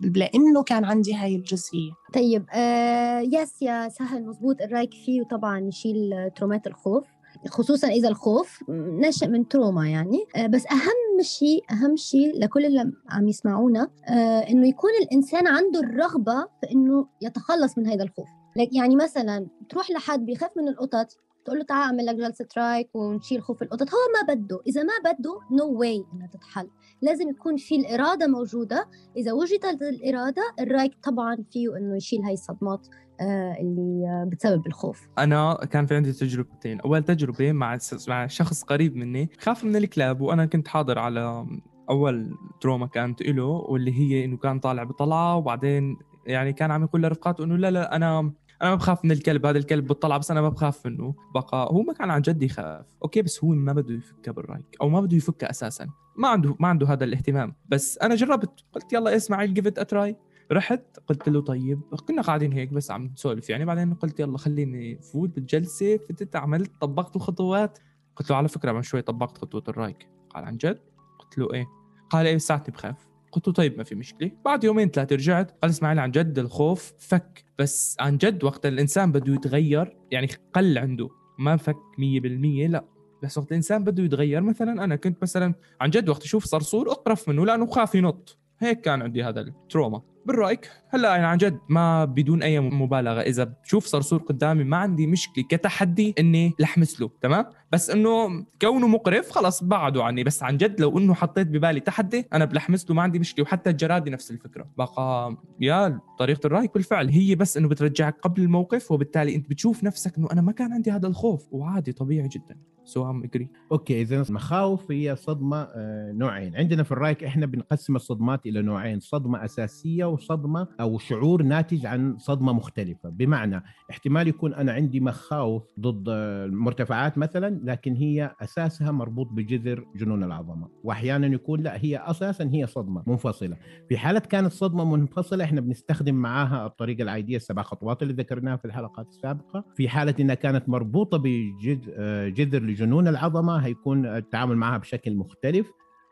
لأنه كان عندي هاي الجزئية. طيب آه yes يا سهل مزبوط الرأيك فيه وطبعا يشيل ترومات الخوف خصوصا إذا الخوف نشأ من trauma يعني. آه، بس أهم شيء أهم شيء لكل اللي عم يسمعونا آه، إنه يكون الإنسان عنده الرغبة في إنه يتخلص من هذا الخوف. يعني مثلا تروح لحد بيخاف من القطط تقول له تعال أعمل لك جلسة رايك ونشيل خوف القطط. هو ما بده. إذا ما بده نو no واي إنها تتحل. لازم يكون في الإرادة موجودة. إذا وجدت الإرادة الرايك طبعا فيه إنه يشيل هاي الصدمات آه، اللي بتسبب الخوف. أنا كان في عندي تجربتين. أول تجربة مع مع شخص قريب مني خاف من الكلاب وأنا كنت حاضر على أول trauma كانت له واللي هي إنه كان طالع بطلعة وبعدين يعني كان عم يقول لرفقاته إنه لا لا أنا أنا ما بخاف من الكلب هذا الكلب بتطلع بس أنا ما بخاف منه بقى. هو ما كان عن جد يخاف. okay بس هو ما بده يفكها بالرايك أو ما بده يفكها أساسا. ما عنده ما عنده هذا الاهتمام. بس أنا جربت قلت يلا اسمع give it a try رحت قلت له طيب كنا قاعدين هيك بس عم نسولف يعني. بعدين قلت يلا خليني فوت بالجلسة فتت عملت طبقت الخطوات. قلت له على فكرة من شوي طبقت خطوة الرايك. قال عن جد؟ قلت له إيه؟ قال إيه ساعتي بخاف. قلت له طيب ما في مشكلة. بعد يومين ثلاثة رجعت قال اسماعيل عن جد الخوف فك. بس عن جد وقت الإنسان بده يتغير يعني قل عنده. ما فك 100% لا. بس وقت الإنسان بده يتغير مثلا أنا كنت مثلا عن جد وقت أشوف صرصور أقرف منه لأنه خاف ينط. هيك كان عندي هذا التروما. بالرأيك هلأ يعني عن جد ما بدون أي مبالغة. إذا بشوف صرصور قدامي ما عندي مشكلة كتحدي إني لحمس له تمام؟ بس إنه كونه مقرف خلص بعده عني. بس عن جد لو إنه حطيت ببالي تحدي أنا بلحمس له ما عندي مشكلة. وحتى الجرادي نفس الفكرة. بقى يا طريقة الرايك بالفعل هي بس إنه بترجعك قبل الموقف وبالتالي أنت بتشوف نفسك إنه أنا ما كان عندي هذا الخوف. وعادي طبيعي جدا. so I'm agree okay اذا المخاوف هي صدمة آه، نوعين. عندنا في الرأيك إحنا بنقسم الصدمات إلى نوعين صدمة أساسية وصدمة أو شعور ناتج عن صدمة مختلفة. بمعنى احتمال يكون أنا عندي مخاوف ضد المرتفعات مثلا لكن هي أساسها مربوط بجذر جنون العظمة. واحيانا يكون لا هي أساسا هي صدمة منفصلة. في حالة كانت صدمة منفصلة إحنا بنستخدم معاها الطريقة العادية السبع خطوات اللي ذكرناها في الحلقات السابقة. في حالة إنها كانت مربوطة بجذر لجنون العظمة هيكون التعامل معها بشكل مختلف.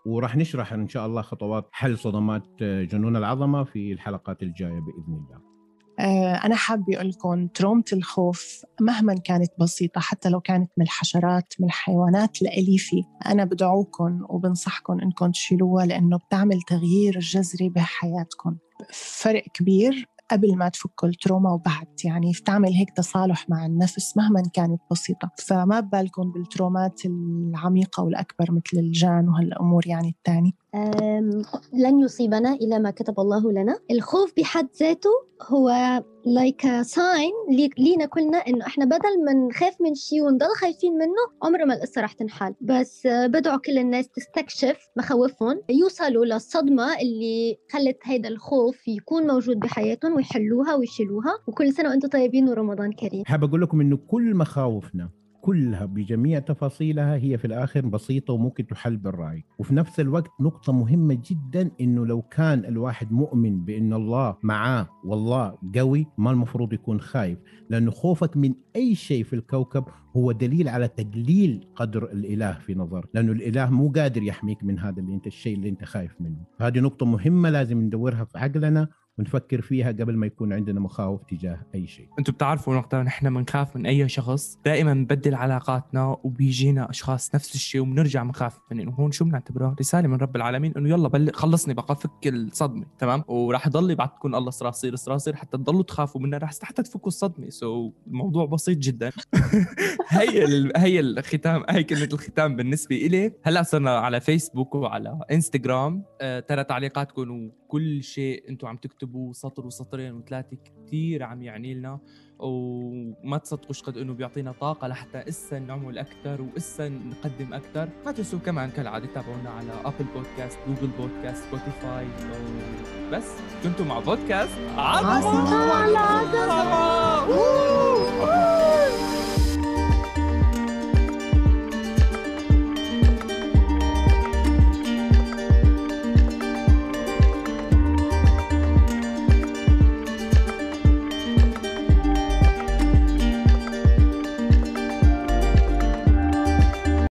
وراح نشرح إن شاء الله خطوات حل صدمات جنون العظمة في الحلقات الجاية بإذن الله. آه، أنا حابة أقول لكم ترومة الخوف مهما كانت بسيطة حتى لو كانت من الحشرات من الحيوانات الأليفة أنا بدعوكم وبنصحكم إنكم تشيلوها لأنه بتعمل تغيير جذري بحياتكم. فرق كبير قبل ما تفك ال trauma وبعد يعني تعمل هيك تصالح مع النفس مهما كانت بسيطة. فما ببالكم بالترومات العميقة والأكبر مثل الجان وهالأمور يعني الثاني لن يصيبنا إلا ما كتب الله لنا. الخوف بحد ذاته هو like sign لينا كلنا إنه إحنا بدل ما نخاف من شيء ونضل خايفين منه عمر ما القصة رح تنحل. بس بدعو كل الناس تستكشف مخاوفهم. يوصلوا للصدمة اللي خلت هيدا الخوف يكون موجود بحياتهم ويحلوها ويشيلوها. وكل سنة وإنتم طيبين ورمضان كريم. حاب أقول لكم إنه كل مخاوفنا كلها بجميع تفاصيلها هي في الآخر بسيطة وممكن تحل بالرأي. وفي نفس الوقت نقطة مهمة جدا إنه لو كان الواحد مؤمن بإن الله معاه والله قوي ما المفروض يكون خايف. لأنه خوفك من أي شيء في الكوكب هو دليل على تقليل قدر الإله في نظر. لأنه الإله مو قادر يحميك من هذا اللي أنت الشيء اللي أنت خايف منه. هذه نقطة مهمة لازم ندورها في عقلنا. ونفكر فيها قبل ما يكون عندنا مخاوف تجاه أي شيء. أنتم بتعرفوا نقطة نحن بنخاف من أي شخص. دائما بنبدل علاقاتنا وبيجينا أشخاص نفس الشيء وبنرجع بنخاف منه وهون شو بنعتبره؟ رسالة من رب العالمين إنه يلا بل خلصني بقى فك الصدمة تمام؟ وراح يضل يبعثكم الله صراصير صراصير حتى تضلوا تخافوا منها راح حتى تفكوا الصدمة. سو so, الموضوع بسيط جدا. هي ال... هي الختام هي كلمة الختام بالنسبة إلي. هلأ صرنا على فيسبوك وعلى انستغرام آه ترى تعليقاتكم وكل شيء أنتم عم تكتبوا سطر وسطرين وثلاثة كثير عم يعني لنا وما تصدقوا قد إنه بيعطينا طاقة لحتى إسا نعمل أكثر وإسا نقدم أكثر ما تنسوا كمان كالعادة تابعونا على Apple Podcast Google Podcast Spotify بس كنتوا مع بودكاست عظمة.